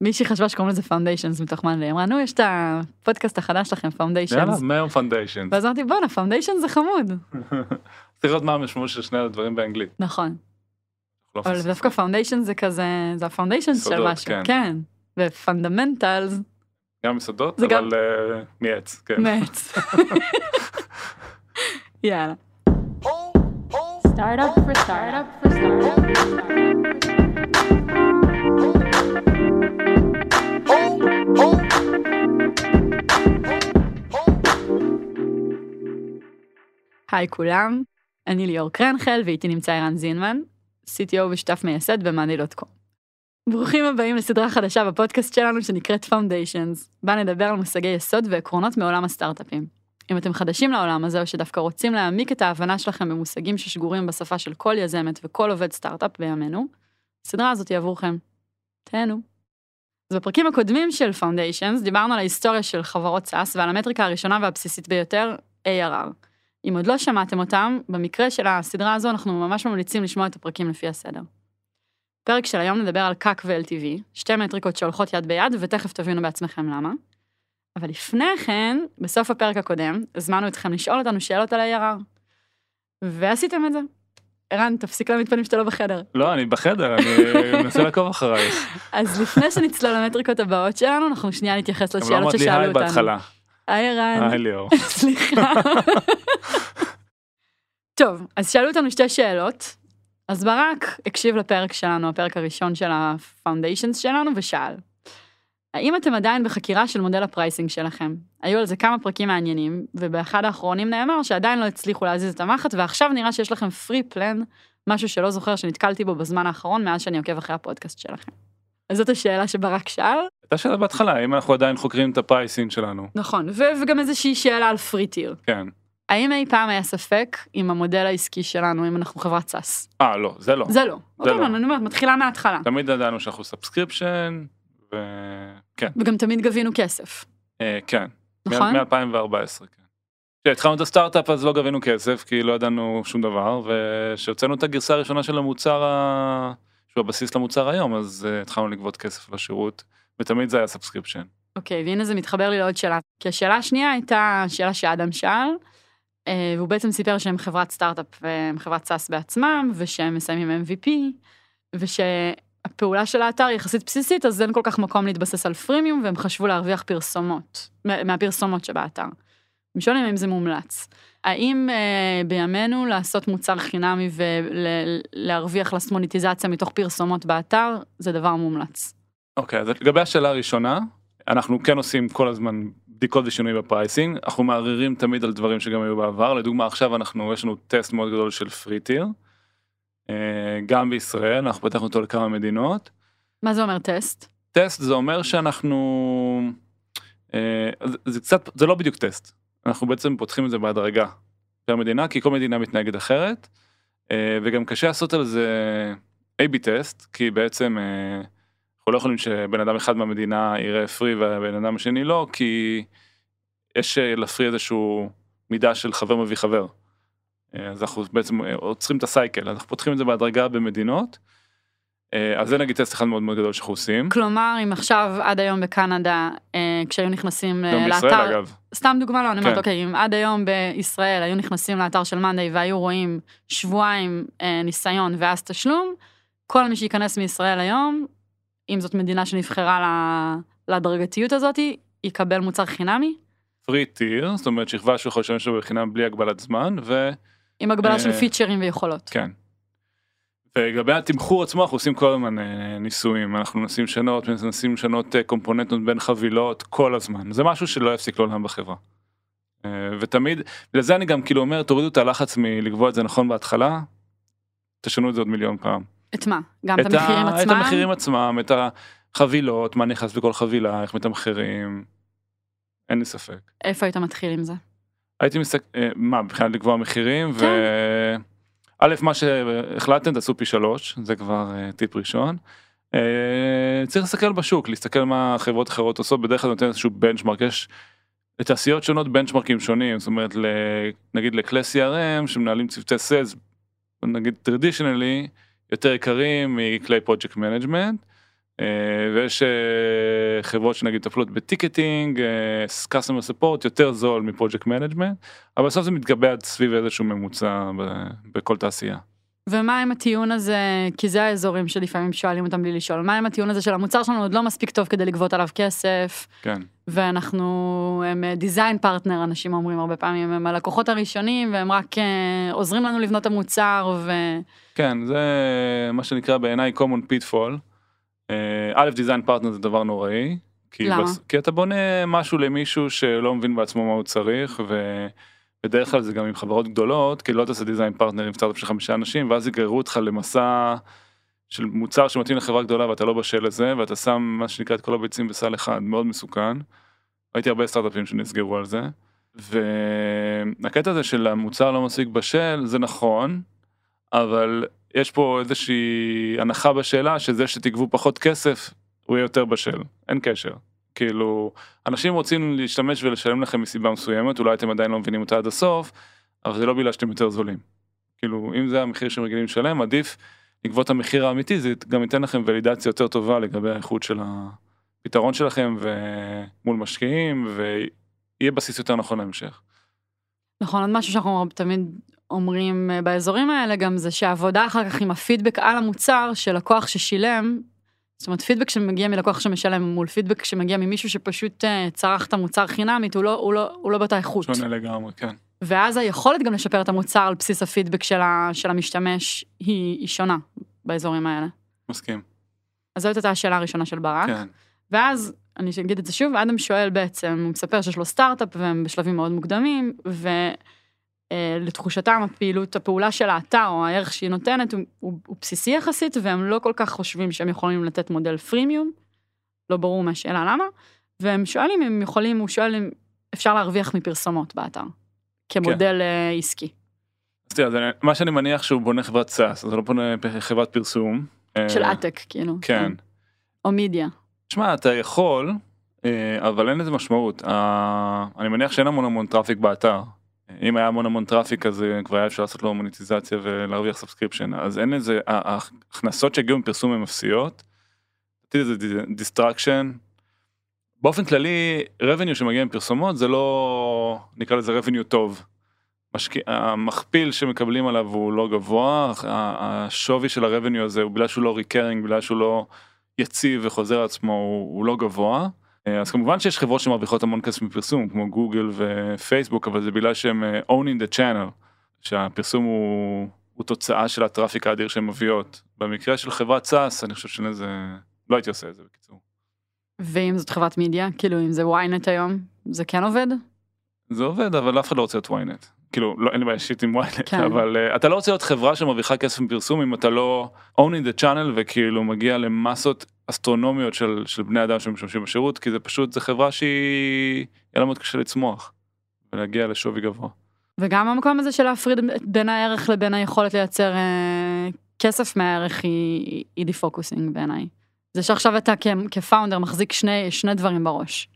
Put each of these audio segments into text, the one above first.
מישהי חשבה שקוראים לזה foundations מתוך היא אמרה נו יש את הפודקאסט החדש שלכם יאללה, foundations. מהיום foundation. ואז אמרתי בואנה foundation זה חמוד. צריך לראות מה המשמעות של שני הדברים באנגלית. נכון. לא אבל. דווקא foundation זה כזה זה ה foundation של משהו. כן. כן. ו fundamentals גם יסודות, אבל אה, מעץ, כן. מעץ. יאללה. Startup for startup for startup. היי כולם, אני ליאור קרנחל ואיתי נמצא ערן זינמן, CTO ושותף מייסד ב-money.com. ברוכים הבאים לסדרה חדשה בפודקאסט שלנו שנקראת Foundations, בה נדבר על מושגי יסוד ועקרונות מעולם הסטארט-אפים. אם אתם חדשים לעולם הזה או שדווקא רוצים להעמיק את ההבנה שלכם במושגים ששגורים בשפה של כל יזמת וכל עובד סטארט-אפ בימינו, הסדרה הזאת היא עבורכם. תהנו. אז בפרקים הקודמים של Foundations דיברנו על ההיסטוריה של חברות SaaS ועל המטריקה הראשונה והבסיסית ביותר, ARR. אם עוד לא שמעתם אותם, במקרה של הסדרה הזו אנחנו ממש ממליצים לשמוע את הפרקים לפי הסדר. פרק של היום נדבר על CAC ו-LTV, שתי מטריקות שהולכות יד ביד, ותכף תבינו בעצמכם למה. אבל לפני כן, בסוף הפרק הקודם, הזמנו אתכם לשאול אותנו שאלות על ה-ARR. ועשיתם את זה. ערן, תפסיק להעמיד פנים שאתה לא בחדר. לא, אני בחדר, אני מנסה לעקוב אחרייך. אז לפני שנצלול למטריקות הבאות שלנו, אנחנו שנייה נתייחס הם לא לשאלות אמרת לי ששאלו היי אותנו. בהתחלה. היי ערן. היי ליאור. סליחה. טוב, אז שאלו אותנו שתי שאלות. אז ברק הקשיב לפרק שלנו, הפרק הראשון של ה foundations שלנו, ושאל, האם אתם עדיין בחקירה של מודל ה pricing שלכם? היו על זה כמה פרקים מעניינים, ובאחד האחרונים נאמר שעדיין לא הצליחו להזיז את המחט, ועכשיו נראה שיש לכם free plan, משהו שלא זוכר שנתקלתי בו בזמן האחרון, מאז שאני עוקב אחרי הפודקאסט שלכם. אז זאת השאלה שברק שאל. הייתה שאלה בהתחלה, האם אנחנו עדיין חוקרים את ה pricing שלנו. נכון, ו- וגם איזושהי שאלה על free tier. כן. האם אי פעם היה ספק עם המודל העסקי שלנו, אם אנחנו חברת SaaS? אה, לא, זה לא. זה לא. זה לא. לא, אני אומרת, מתחילה מההתחלה. תמיד ידענו שאנחנו subscription, וכן, וגם תמיד גבינו כסף, אה, כן. נכון? מ-2014, כן. כשהתחלנו את הסטארט-אפ אז לא גבינו כסף, כי לא ידענו שום דבר, וכשהוצאנו את הגרסה הראשונה של המוצר, ה- שהוא הבסיס למוצר היום, אז אה, התחלנו לגבות כסף לשירות, ותמיד זה היה subscription. אוקיי, והנה זה מתחבר לי לעוד שאלה. כי השאלה השנייה הייתה שאלה שאדם שאל, אה, והוא בעצם סיפר שהם חברת סטארט-אפ והם חברת SaaS בעצמם, ושהם מסיימים MVP, ושהפעולה של האתר יחסית בסיסית, אז אין כל כך מקום להתבסס על freemium, והם חשבו להרוויח פרסומות, מה- מהפרסומות שבאתר. הם שואלים אם זה מומלץ. האם אה, בימינו לעשות מוצר חינמי ולהרוויח לעשות מוניטיזציה מתוך פרסומות באתר, זה דבר מומלץ. אוקיי, אז לגבי השאלה הראשונה, אנחנו כן עושים כל הזמן בדיקות ושינוי ב pricing, אנחנו מערערים תמיד על דברים שגם היו בעבר, לדוגמה עכשיו אנחנו, יש לנו טסט מאוד גדול של free tier, גם בישראל, אנחנו פתחנו אותו לכמה מדינות. מה זה אומר טסט? טסט זה אומר שאנחנו, אה, זה- קצת, זה לא בדיוק טסט, אנחנו בעצם פותחים את זה בהדרגה per מדינה, כי כל מדינה מתנהגת אחרת, אה, וגם קשה לעשות על זה A-B טסט, כי בעצם אה, אנחנו לא יכולים שבן אדם אחד מהמדינה יראה פרי והבן אדם השני לא, כי יש אה, לפרי איזשהו מידה של חבר מביא חבר. אה, אז אנחנו בעצם אה, עוצרים את הסייקל, אנחנו פותחים את זה בהדרגה במדינות. אה, אז זה נגיד טסט אחד מאוד מאוד גדול שאנחנו עושים. כלומר, אם עכשיו עד היום בקנדה, כשהיו נכנסים לאתר, בישראל אגב. סתם דוגמה לא, אני אומרת, כן. אוקיי, אם עד היום בישראל היו נכנסים לאתר של מאנדיי והיו רואים שבועיים ניסיון ואז תשלום, כל מי שייכנס מישראל היום, אם זאת מדינה שנבחרה להדרגתיות הזאת, יקבל מוצר חינמי, פרי טיר, זאת אומרת שכבה שהוא יכול לשמש בו בחינם בלי הגבלת זמן, וכן. עם הגבלה של אה, פיצ'רים ויכולות. ולגבי התמחור עצמו אנחנו עושים כל הזמן אה, ניסויים, אנחנו מנסים לשנות, מנסים לשנות אה, קומפוננטות בין חבילות כל הזמן, זה משהו שלא יפסיק לעולם בחברה. ותמיד, בגלל זה אני גם כאילו אומר, תורידו את הלחץ מלקבוע את זה נכון בהתחלה, תשנו את זה עוד מיליון פעם. את מה? גם את את ה- המחירים את עצמם? המחירים עצמם, את החבילות, מה נכנס בכל חבילה, איך מתמחרים, אין לי ספק. איפה היית מתחיל עם זה? הייתי מסתכל, אה, מה, מבחינת לקבוע מחירים. כן. א', מה שהחלטתם תעשו פי שלוש, זה כבר אה, טיפ ראשון. אה, צריך להסתכל בשוק, להסתכל מה חברות אחרות עושות, בדרך כלל נותן איזשהו בנצ'מרק, יש לתעשיות שונות benchmarkים שונים, זאת אומרת, נגיד לכלי CRM שמנהלים צוותי sales, נגיד traditionally, יותר יקרים מכלי project management. אה, ויש אה, חברות שנגיד מטפלות ב ticketing, אה, customer support יותר זול מ project management, אבל בסוף זה מתגבש סביב איזשהו ממוצע בכל תעשייה. ומה עם הטיעון הזה, כי זה האזורים שלפעמים שואלים אותם בלי לשאול, מה עם הטיעון הזה של המוצר שלנו עוד לא מספיק טוב כדי לגבות עליו כסף, כן. ואנחנו, הם design partner, אנשים אומרים הרבה פעמים, הם הלקוחות הראשונים, והם רק עוזרים לנו לבנות את המוצר, ו... כן, זה מה שנקרא בעיניי common pitfall. אה, א', design partner זה דבר נוראי. כי למה? בס... כי אתה בונה משהו למישהו שלא מבין בעצמו מה הוא צריך, ובדרך כלל זה גם עם חברות גדולות, כי לא תעשה design partner עם סטארט-אפ של חמישה אנשים, ואז יגררו אותך למסע של מוצר שמתאים לחברה גדולה ואתה לא בשל לזה, ואתה שם מה שנקרא את כל הביצים בסל אחד, מאוד מסוכן. ראיתי הרבה סטארט-אפים שנסגרו על זה. והקטע הזה של המוצר לא מספיק בשל, זה נכון, אבל יש פה איזושהי הנחה בשאלה שזה שתגבו פחות כסף הוא יהיה יותר בשל, אין קשר. כאילו, אנשים רוצים להשתמש ולשלם לכם מסיבה מסוימת, אולי אתם עדיין לא מבינים אותה עד הסוף, אבל זה לא בגלל שאתם יותר זולים. כאילו, אם זה המחיר שהם רגילים לשלם, עדיף לגבות את המחיר האמיתי, זה גם ייתן לכם ולידציה יותר טובה לגבי האיכות של הפתרון שלכם ומול משקיעים, ויהיה בסיס יותר נכון להמשך. נכון, עוד משהו שאנחנו תמיד אומרים אה, באזורים האלה גם זה שהעבודה אחר כך עם הפידבק על המוצר של לקוח ששילם, זאת אומרת פידבק שמגיע מלקוח שמשלם מול פידבק שמגיע ממישהו שפשוט אה, צרך את המוצר חינמית, הוא לא, הוא לא, הוא לא באותה איכות. שונה לגמרי, כן. ואז היכולת גם לשפר את המוצר על בסיס הפידבק של, ה, של המשתמש היא, היא שונה באזורים האלה. מסכים. אז זאת הייתה השאלה הראשונה של ברק. כן. ואז, אני אגיד את זה שוב, אדם שואל בעצם, הוא מספר שיש לו סטארט-אפ והם בשלבים מאוד מוקדמים, ולתחושתם הפעילות, הפעולה של האתר או הערך שהיא נותנת הוא, הוא, הוא בסיסי יחסית, והם לא כל כך חושבים שהם יכולים לתת מודל freemium, לא ברור מהשאלה למה, והם שואלים אם יכולים, הוא שואל אם אפשר להרוויח מפרסומות באתר, כמודל כן. עסקי. אז תראה, זה- מה שאני מניח שהוא בונה חברת SaaS, הוא לא בונה חברת פרסום. של אה, עתק, כאילו. כן. או מידיה. שמע, אתה יכול, אה, אבל אין לזה משמעות. אה, אני מניח שאין המון המון traffic באתר. אם היה המון המון traffic אז אה, כבר היה אפשר לעשות לו מוניטיזציה ולהרוויח subscription אז אין לזה ה- ההכנסות שהגיעו מפרסום הן אפסיות. זה distraction. באופן כללי revenue שמגיע מפרסומות זה לא נקרא לזה revenue טוב. משקיע, המכפיל שמקבלים עליו הוא לא גבוה השווי של ה-revenue הזה הוא בגלל שהוא לא recurring בגלל שהוא לא יציב וחוזר עצמו הוא, הוא לא גבוה. אה, אז כמובן שיש חברות שמרוויחות המון כסף מפרסום כמו גוגל ופייסבוק אבל זה בגלל שהם אה, owning the channel שהפרסום הוא, הוא תוצאה של ה traffic האדיר שהן מביאות. במקרה של חברת SaaS אני חושב שזה לא הייתי עושה את זה בקיצור. ואם זאת חברת מידיה, כאילו אם זה ynet היום, זה כן עובד? זה עובד אבל אף אחד לא רוצה להיות ynet. כאילו לא אין לי בעיה אישית עם ynet כן. אבל uh, אתה לא רוצה להיות חברה שמרוויחה כסף מפרסום אם אתה לא owning the channel וכאילו מגיע למסות אסטרונומיות של, של בני אדם שמשתמשים בשירות כי זה פשוט זה חברה שהיא יהיה לה מאוד קשה לצמוח ולהגיע לשווי גבוה. וגם המקום הזה של להפריד בין הערך לבין היכולת לייצר אה, כסף מהערך היא, היא דיפוקוסינג בעיניי. זה שעכשיו אתה כפאונדר מחזיק שני, שני דברים בראש.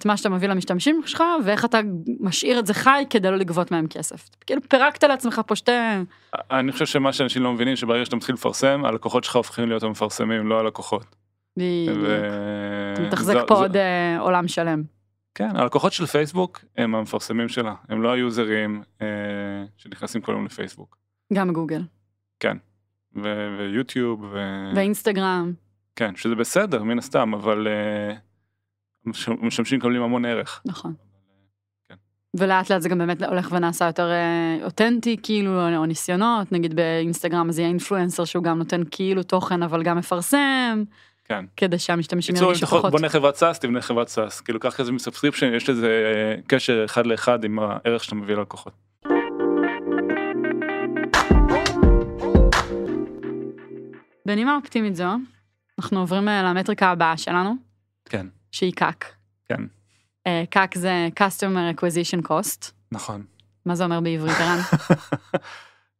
את מה שאתה מביא למשתמשים שלך, ואיך אתה משאיר את זה חי כדי לא לגבות מהם כסף. כאילו פירקת לעצמך פה שתי... אני חושב שמה שאנשים לא מבינים שברגע שאתה מתחיל לפרסם הלקוחות שלך הופכים להיות המפרסמים לא הלקוחות. ו- אתה מתחזק זו- פה עוד אה, עולם שלם. כן הלקוחות של פייסבוק הם המפרסמים שלה הם לא היוזרים אה, שנכנסים כל יום לפייסבוק. גם גוגל. ו- ויוטיוב ו... ואינסטגרם. כן שזה בסדר מן הסתם אבל מש- משתמשים מקבלים המון ערך. נכון. כן. ולאט לאט זה גם באמת הולך ונעשה יותר אה, אותנטי כאילו או ניסיונות נגיד באינסטגרם אז יהיה אינפלואנסר שהוא גם נותן כאילו תוכן אבל גם מפרסם כן. כדי שהמשתמשים ירגישו פחות. בונה חברת SaaS תבנה חברת SaaS כאילו קח כזה מ subscription יש לזה אה, קשר אחד לאחד עם הערך שאתה מביא ללקוחות. בנימה אופטימית זו אנחנו עוברים אה, למטריקה הבאה שלנו כן. שהיא CAC. כן. אה, CAC זה customer acquisition cost נכון. מה זה אומר בעברית ערן?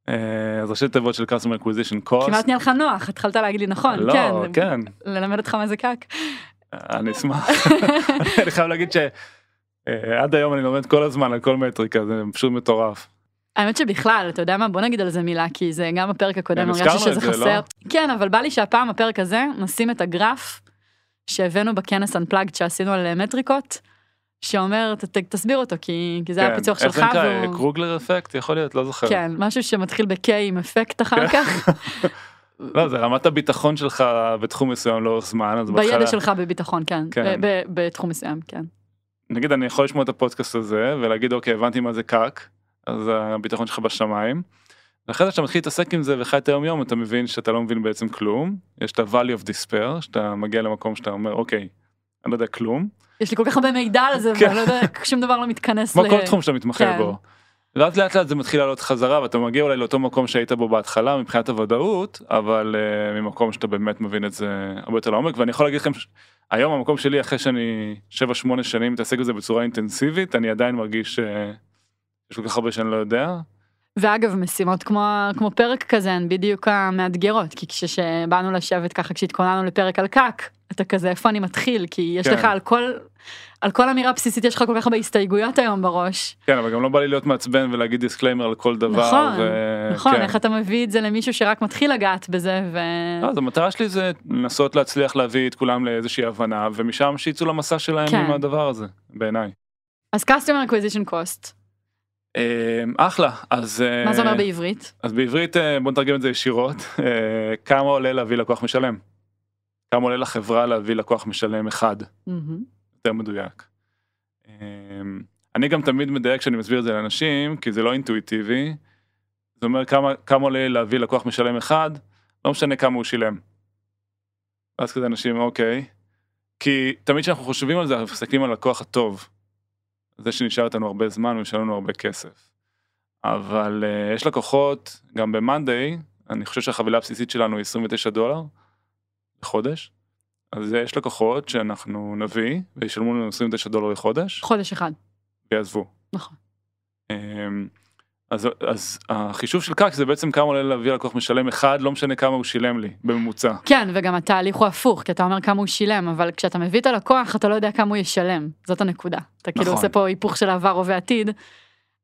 אה, אז ראשי תיבות של customer acquisition cost. כמעט נהיה לך נוח התחלת להגיד לי נכון לא, כן כן. ללמד אותך מה זה קאק. אני אשמח. אני חייב להגיד שעד היום אני לומד כל הזמן על כל מטריקה זה פשוט מטורף. האמת שבכלל, אתה יודע מה, בוא נגיד על זה מילה, כי זה גם בפרק הקודם, כן, הרגשתי שזה זה, חסר. לא? כן, אבל בא לי שהפעם, הפרק הזה, נשים את הגרף שהבאנו בכנס Unplugged שעשינו על אה, מטריקות, שאומר, ת, ת, תסביר אותו, כי, כי זה היה כן. פיצוח איך שלך, זה נקרא? קרוגלר אפקט? יכול להיות? לא זוכר. כן, משהו שמתחיל ב-K עם אפקט אחר כן. כך, לא, זה רמת הביטחון שלך בתחום מסוים לאורך זמן, אז בידע בהתחלה, שלך בביטחון, כן, כן. בתחום מסוים, כן. נגיד אני יכול לשמוע את הפודקאסט הזה ולהגיד אוקיי הבנתי מה זה קאק, אז הביטחון שלך בשמיים. ואחרי זה כשאתה מתחיל להתעסק עם זה וחי את היום יום אתה מבין שאתה לא מבין בעצם כלום, יש את ה-value of despair, שאתה מגיע למקום שאתה אומר אוקיי, אני לא יודע כלום, יש לי כל כך הרבה מידע על זה, כן. ואני לא יודע, שום דבר לא מתכנס כמו ל... כל תחום שאתה מתמחה כן. בו. ואז לאט לאט זה מתחיל לעלות חזרה ואתה מגיע אולי לאותו מקום שהיית בו בהתחלה מבחינת הוודאות אבל uh, ממקום שאתה באמת מבין את זה הרבה יותר לעומק ואני יכול להגיד לכם היום המקום שלי אחרי שאני 7-8 שנים מתעסק בזה בצורה אינטנסיבית אני עדיין מרגיש שיש כל כך הרבה שאני לא יודע. ואגב משימות כמו כמו פרק כזה הן בדיוק המאתגרות כי כשבאנו לשבת ככה כשהתכוננו לפרק על קאק אתה כזה איפה אני מתחיל כי יש כן. לך על כל על כל אמירה בסיסית יש לך כל כך הרבה הסתייגויות היום בראש כן אבל גם לא בא לי להיות מעצבן ולהגיד disclaimer על כל דבר. נכון, ו... נכון כן. איך אתה מביא את זה למישהו שרק מתחיל לגעת בזה ו... לא, אז המטרה שלי זה לנסות להצליח להביא את כולם לאיזושהי הבנה ומשם שיצאו למסע שלהם כן. עם הדבר הזה בעיניי. אז customer acquisition cost אחלה אז אה, מה זה אומר בעברית אז בעברית אה, בוא נתרגם את זה ישירות אה, כמה עולה להביא לקוח משלם. כמה עולה לחברה להביא לקוח משלם אחד. יותר מדויק. אה, אני גם תמיד מדייק כשאני מסביר את זה לאנשים כי זה לא אינטואיטיבי. זה אומר כמה כמה עולה להביא לקוח משלם אחד לא משנה כמה הוא שילם. אז כזה אנשים אוקיי. כי תמיד כשאנחנו חושבים על זה אנחנו מסתכלים על הלקוח הטוב. זה שנשאר איתנו הרבה זמן ומשלם לנו הרבה כסף. אבל uh, יש לקוחות גם ב-Monday אני חושב שהחבילה הבסיסית שלנו היא 29 דולר לחודש. אז יש לקוחות שאנחנו נביא וישלמו לנו 29 דולר לחודש חודש אחד ויעזבו. נכון. אמ, אז, אז החישוב של קאק זה בעצם כמה עולה להביא לקוח משלם אחד לא משנה כמה הוא שילם לי בממוצע. כן וגם התהליך הוא הפוך כי אתה אומר כמה הוא שילם אבל כשאתה מביא את הלקוח אתה לא יודע כמה הוא ישלם זאת הנקודה אתה כאילו נכון. עושה פה היפוך של עבר הווה עתיד.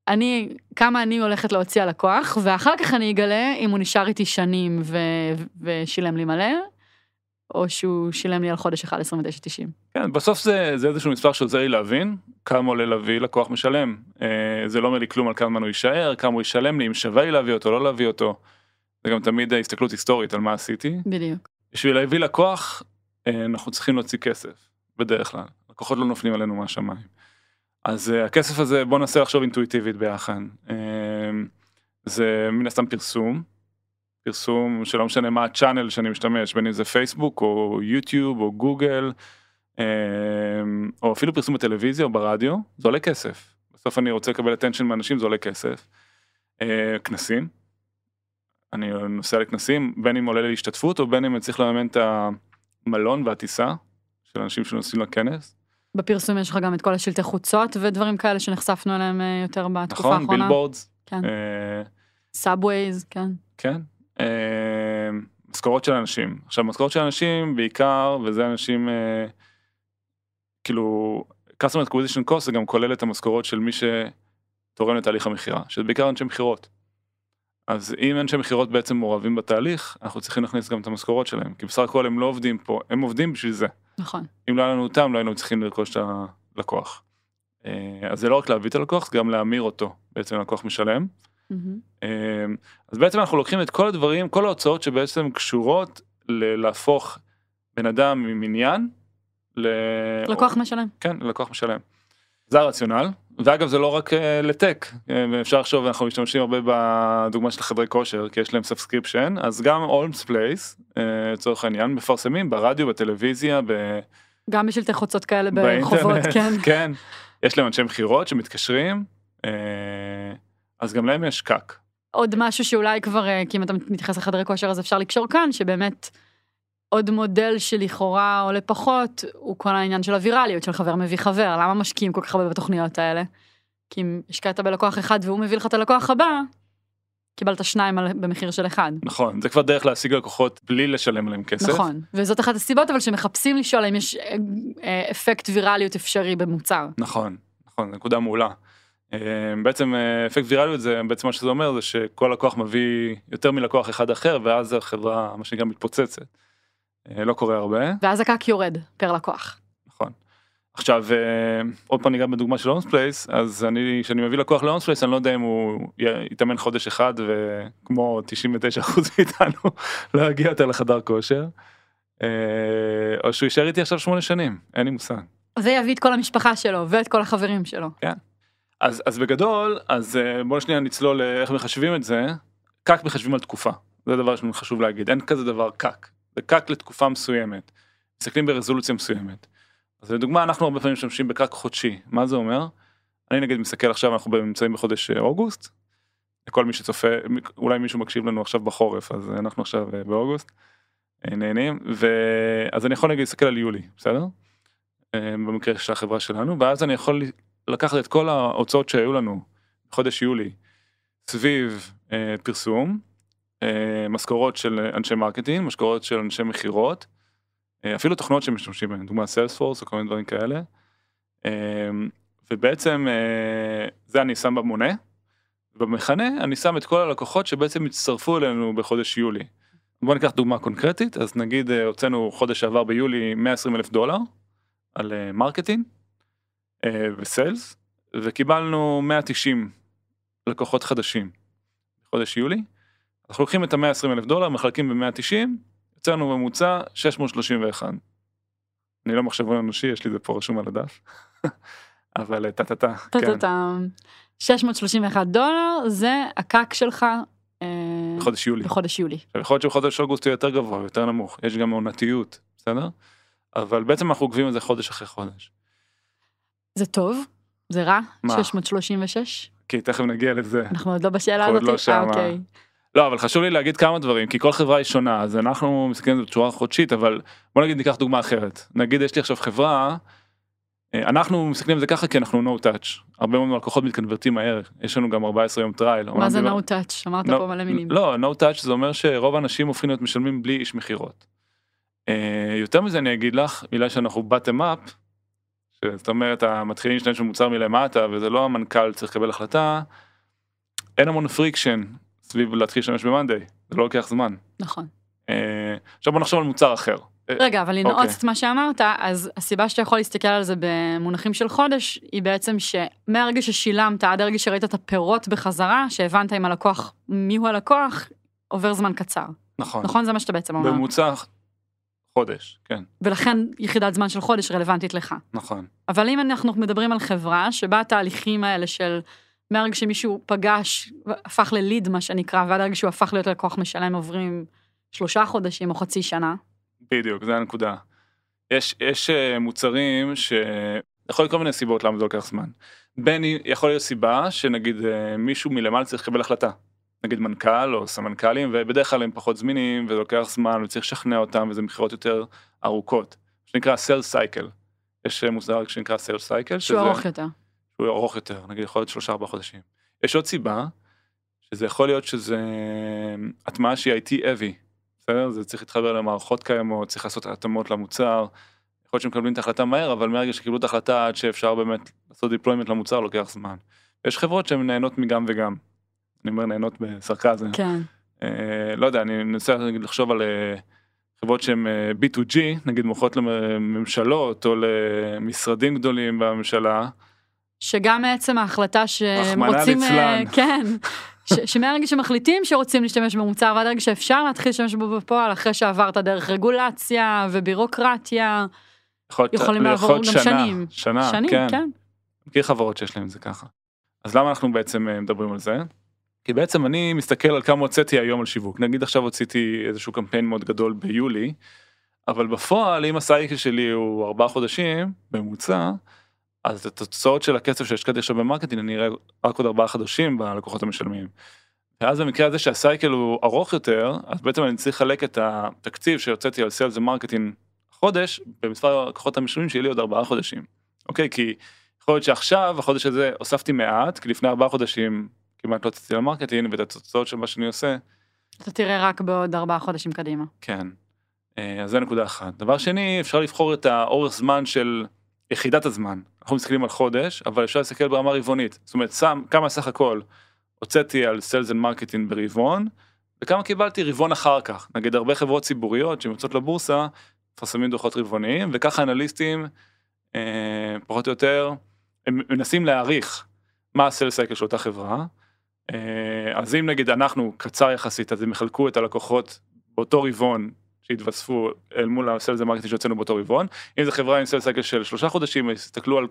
אני כמה אני הולכת להוציא על לקוח ואחר כך אני אגלה אם הוא נשאר איתי שנים ו... ושילם לי מלא או שהוא שילם לי על חודש אחד 29.90. כן, בסוף זה, זה איזשהו מספר שעוזר לי להבין כמה עולה להביא לקוח משלם. אה, זה לא אומר לי כלום על כמה זמן הוא יישאר, כמה הוא ישלם לי, אם שווה לי להביא אותו, לא להביא אותו. זה גם תמיד הסתכלות היסטורית על מה עשיתי. בדיוק. בשביל להביא לקוח אה, אנחנו צריכים להוציא כסף, בדרך כלל. לקוחות לא נופלים עלינו מהשמיים. אז אה, הכסף הזה בוא ננסה לחשוב אינטואיטיבית ביחד. אה, זה מן הסתם פרסום. פרסום שלא משנה מה הצ'אנל שאני משתמש בין אם זה פייסבוק או יוטיוב או גוגל אה, או אפילו פרסום בטלוויזיה או ברדיו זה עולה כסף. בסוף אני רוצה לקבל attention מאנשים זה עולה כסף. אה, כנסים. אני נוסע לכנסים בין אם עולה לי השתתפות או בין אם אני צריך לממן את המלון והטיסה של אנשים שנוסעים לכנס. בפרסום יש לך גם את כל השלטי חוצות ודברים כאלה שנחשפנו אליהם אה, יותר בתקופה נכון האחרונה. billboards. כן. אה, subways כן. כן. אה, משכורות של אנשים. עכשיו משכורות של אנשים בעיקר וזה אנשים אה, כאילו customer acquisition cost זה גם כולל את המשכורות של מי שתורם לתהליך המכירה שזה בעיקר אנשי מכירות. אז אם אנשי מכירות בעצם מעורבים בתהליך אנחנו צריכים להכניס גם את המשכורות שלהם כי בסך הכל הם לא עובדים פה הם עובדים בשביל זה. נכון. אם לא היה לנו אותם לא היינו צריכים לרכוש את הלקוח. אה, אז זה לא רק להביא את הלקוח זה גם להמיר אותו בעצם לקוח משלם. מהמם. אמ, אז בעצם אנחנו לוקחים את כל הדברים, כל ההוצאות שבעצם קשורות ל- להפוך בן אדם ממעניין ל... לקוח משלם. כן, ללקוח משלם. זה הרציונל, ואגב זה לא רק אה, לטק, אה, אפשר לחשוב, אנחנו משתמשים הרבה בדוגמה של חדרי כושר, כי יש להם subscription, אז גם הולמס פלייס, אה, לצורך העניין, מפרסמים ברדיו, בטלוויזיה, ב... גם בשלטי חוצות כאלה ברחובות כן. כן, יש להם אנשי מכירות שמתקשרים, אה, אז גם להם יש קאק. עוד משהו שאולי כבר אה, כי אם אתה מתייחס לחדרי כושר אז אפשר לקשור כאן שבאמת עוד מודל שלכאורה עולה פחות הוא כל העניין של הווירליות של חבר מביא חבר למה משקיעים כל כך הרבה בתוכניות האלה. כי אם השקעת בלקוח אחד והוא מביא לך את הלקוח הבא. קיבלת שניים על- במחיר של אחד. נכון, זה כבר דרך להשיג לקוחות בלי לשלם להם כסף. נכון וזאת אחת הסיבות אבל שמחפשים לשאול האם יש אה, אה, אפקט ויראליות אפשרי במוצר. נכון, נכון, נקודה מעולה. אה, בעצם אה, אפקט ויראליות זה בעצם מה שזה אומר זה שכל לקוח מביא יותר מלקוח אחד אחר ואז החברה מה שנקרא מתפוצצת. אה, לא קורה הרבה, ואז ה CAC יורד פר לקוח. נכון. עכשיו אה, עוד פעם ניגע בדוגמה של הולמס פלייס אז אני כשאני מביא לקוח להולמס פלייס אני לא יודע אם הוא יתאמן חודש אחד וכמו 99% מאיתנו לא יגיע יותר לחדר כושר. או שהוא יישאר איתי עכשיו שמונה שנים אין לי מושג. ויביא את כל המשפחה שלו ואת כל החברים שלו. אז אז בגדול אז אה, בוא שנייה נצלול לאיך מחשבים את זה. CAC מחשבים על תקופה זה דבר שחשוב להגיד אין כזה דבר CAC זה CAC לתקופה מסוימת. מסתכלים ברזולוציה מסוימת. אז לדוגמה אנחנו הרבה פעמים משתמשים ב CAC חודשי מה זה אומר. אני נגיד מסתכל עכשיו אנחנו נמצאים בחודש אה, אוגוסט. לכל מי שצופה אולי מישהו מקשיב לנו עכשיו בחורף אז אנחנו עכשיו אה, באוגוסט. אה, נהנים ואז אני יכול נגיד להסתכל על יולי בסדר. אה, במקרה של החברה שלנו ואז אני יכול לקחת את כל ההוצאות שהיו לנו בחודש יולי סביב אה, פרסום, אה, משכורות של אנשי marketing, משכורות של אנשי מכירות, אה, אפילו תוכנות שמשתמשים בהן, דוגמה Salesforce או כל מיני דברים כאלה. אה, ובעצם אה, זה אני שם במונה, במכנה אני שם את כל הלקוחות שבעצם הצטרפו אלינו בחודש יולי. בוא ניקח דוגמה קונקרטית, אז נגיד אה, הוצאנו חודש שעבר ביולי 120 אלף דולר על אה, marketing. אה, ו sales וקיבלנו 190 לקוחות חדשים בחודש יולי. אנחנו לוקחים את ה-120 אלף דולר מחלקים ב-190 יוצא לנו ממוצע 631. אני לא מחשבון אנושי יש לי זה פה רשום על הדף. אבל טה טה טה. כן. טה-טה-טם. 631 דולר זה הקאק שלך אה, בחודש יולי. בחודש יולי. יכול להיות שבחודש אוגוסט הוא יותר גבוה יותר נמוך יש גם עונתיות בסדר? אבל בעצם אנחנו עוקבים על זה חודש אחרי חודש. זה טוב? זה רע? מה? 636? כי תכף נגיע לזה. אנחנו עוד לא בשאלה הזאת? עוד לא שמה. אה, אוקיי. לא אבל חשוב לי להגיד כמה דברים כי כל חברה היא שונה אז אנחנו מסתכלים על זה בצורה חודשית אבל בוא נגיד ניקח דוגמה אחרת נגיד יש לי עכשיו חברה. אה, אנחנו מסתכלים על זה ככה כי אנחנו no touch הרבה מאוד לקוחות מתקנברטים מהר יש לנו גם 14 יום trial. מה זה no touch? אמרת פה מלא מילים. לא no touch זה אומר שרוב האנשים הופכים להיות משלמים בלי איש מכירות. אה, יותר מזה אני אגיד לך בגלל שאנחנו bottom up. זאת אומרת המתחילים להשתמש במוצר מלמטה וזה לא המנכ"ל צריך לקבל החלטה. אין המון friction סביב להתחיל להשתמש ב monday זה לא לוקח זמן. נכון. אה, עכשיו בוא נחשוב על מוצר אחר. רגע, אבל לנעוץ אוקיי. את מה שאמרת, אז הסיבה שאתה יכול להסתכל על זה במונחים של חודש, היא בעצם שמהרגע ששילמת עד הרגע שראית את הפירות בחזרה, שהבנת עם הלקוח מיהו הלקוח, עובר זמן קצר. נכון. נכון? זה מה שאתה בעצם אומר. בממוצע חודש כן ולכן יחידת זמן של חודש רלוונטית לך. נכון. אבל אם אנחנו מדברים על חברה שבה התהליכים האלה של מהרגע שמישהו פגש, הפך לליד מה שנקרא, ועד הרגע שהוא הפך להיות לקוח משלם עוברים שלושה חודשים או חצי שנה, בדיוק זה הנקודה. יש יש אה, מוצרים ש... יכול להיות כל מיני סיבות למה זה לוקח זמן. בין יכול להיות סיבה שנגיד אה, מישהו מלמעלה צריך לקבל החלטה. נגיד מנכ"ל או סמנכ"לים ובדרך כלל הם פחות זמינים וזה לוקח זמן וצריך לשכנע אותם וזה מכירות יותר ארוכות. שנקרא sales cycle. יש אה, מושג שנקרא sales cycle. שהוא ארוך יותר. שהוא ארוך יותר, נגיד יכול להיות שלושה ארבעה חודשים. יש עוד סיבה, שזה יכול להיות שזה הטמעה שהיא IT heavy, בסדר? זה צריך להתחבר למערכות קיימות, צריך לעשות התאמות למוצר. יכול להיות שמקבלים את ההחלטה מהר, אבל מהרגע שקיבלו את ההחלטה עד שאפשר באמת לעשות deployment למוצר לוקח זמן. יש חברות שהן נהנות מגם וגם. אני אומר נהנות בסרקזם. כן. אה, לא יודע, אני מנסה נגיד לחשוב על אה, חברות שהן אה, B2G, נגיד מוכרות לממשלות או למשרדים גדולים בממשלה. שגם מעצם ההחלטה שהם רחמנא רוצים, אה, ליצלן. כן, ש- שמהרגע שמחליטים שרוצים להשתמש במוצר ועד הרגע שאפשר להתחיל להשתמש בו בפועל אחרי שעברת דרך רגולציה ובירוקרטיה, יכול יכולים יכול לעבור גם שנה, שנים. שנה, שנים, כן. כן. מכיר חברות שיש להם את זה ככה. אז למה אנחנו בעצם מדברים על זה? כי בעצם אני מסתכל על כמה הוצאתי היום על שיווק. נגיד עכשיו הוצאתי איזשהו קמפיין מאוד גדול ביולי, אבל בפועל אם ה cycle שלי הוא ארבעה חודשים בממוצע, אז את התוצאות של הכסף שהשקעתי עכשיו ב marketing אני אראה רק עוד ארבעה חודשים בלקוחות המשלמים. ואז במקרה הזה שה cycle הוא ארוך יותר, אז בעצם אני צריך לחלק את התקציב שהוצאתי על sales ו marketing חודש, במספר הלקוחות המשלמים שיהיה לי עוד ארבעה חודשים. אוקיי? כי יכול להיות שעכשיו, החודש הזה, הוספתי מעט, כי לפני ארבעה חודשים כמעט לא הוצאתי ל marketing, ואת התוצאות של מה שאני עושה, אתה תראה רק בעוד ארבעה חודשים קדימה. כן. אה, אז זה נקודה אחת. דבר שני, אפשר לבחור את האורך זמן של יחידת הזמן. אנחנו מסתכלים על חודש, אבל אפשר להסתכל ברמה רבעונית. זאת אומרת, שם כמה סך הכל הוצאתי על Sales and Marketing ברבעון, וכמה קיבלתי רבעון אחר כך. נגיד הרבה חברות ציבוריות שהן יוצאות לבורסה, מפרסמים דוחות רבעוניים, וככה אנליסטים, אה, פחות או יותר, הם מנסים להעריך מה ה sales cycle של אותה חברה. אה, אז אם נגיד אצלנו קצר יחסית, אז הם יחלקו את הלקוחות באותו רבעון שהתווספו אל מול ה sales ה marketing שהוצאנו באותו רבעון. אם זו חברה עם sales cycle של שלושה חודשים, יסתכלו על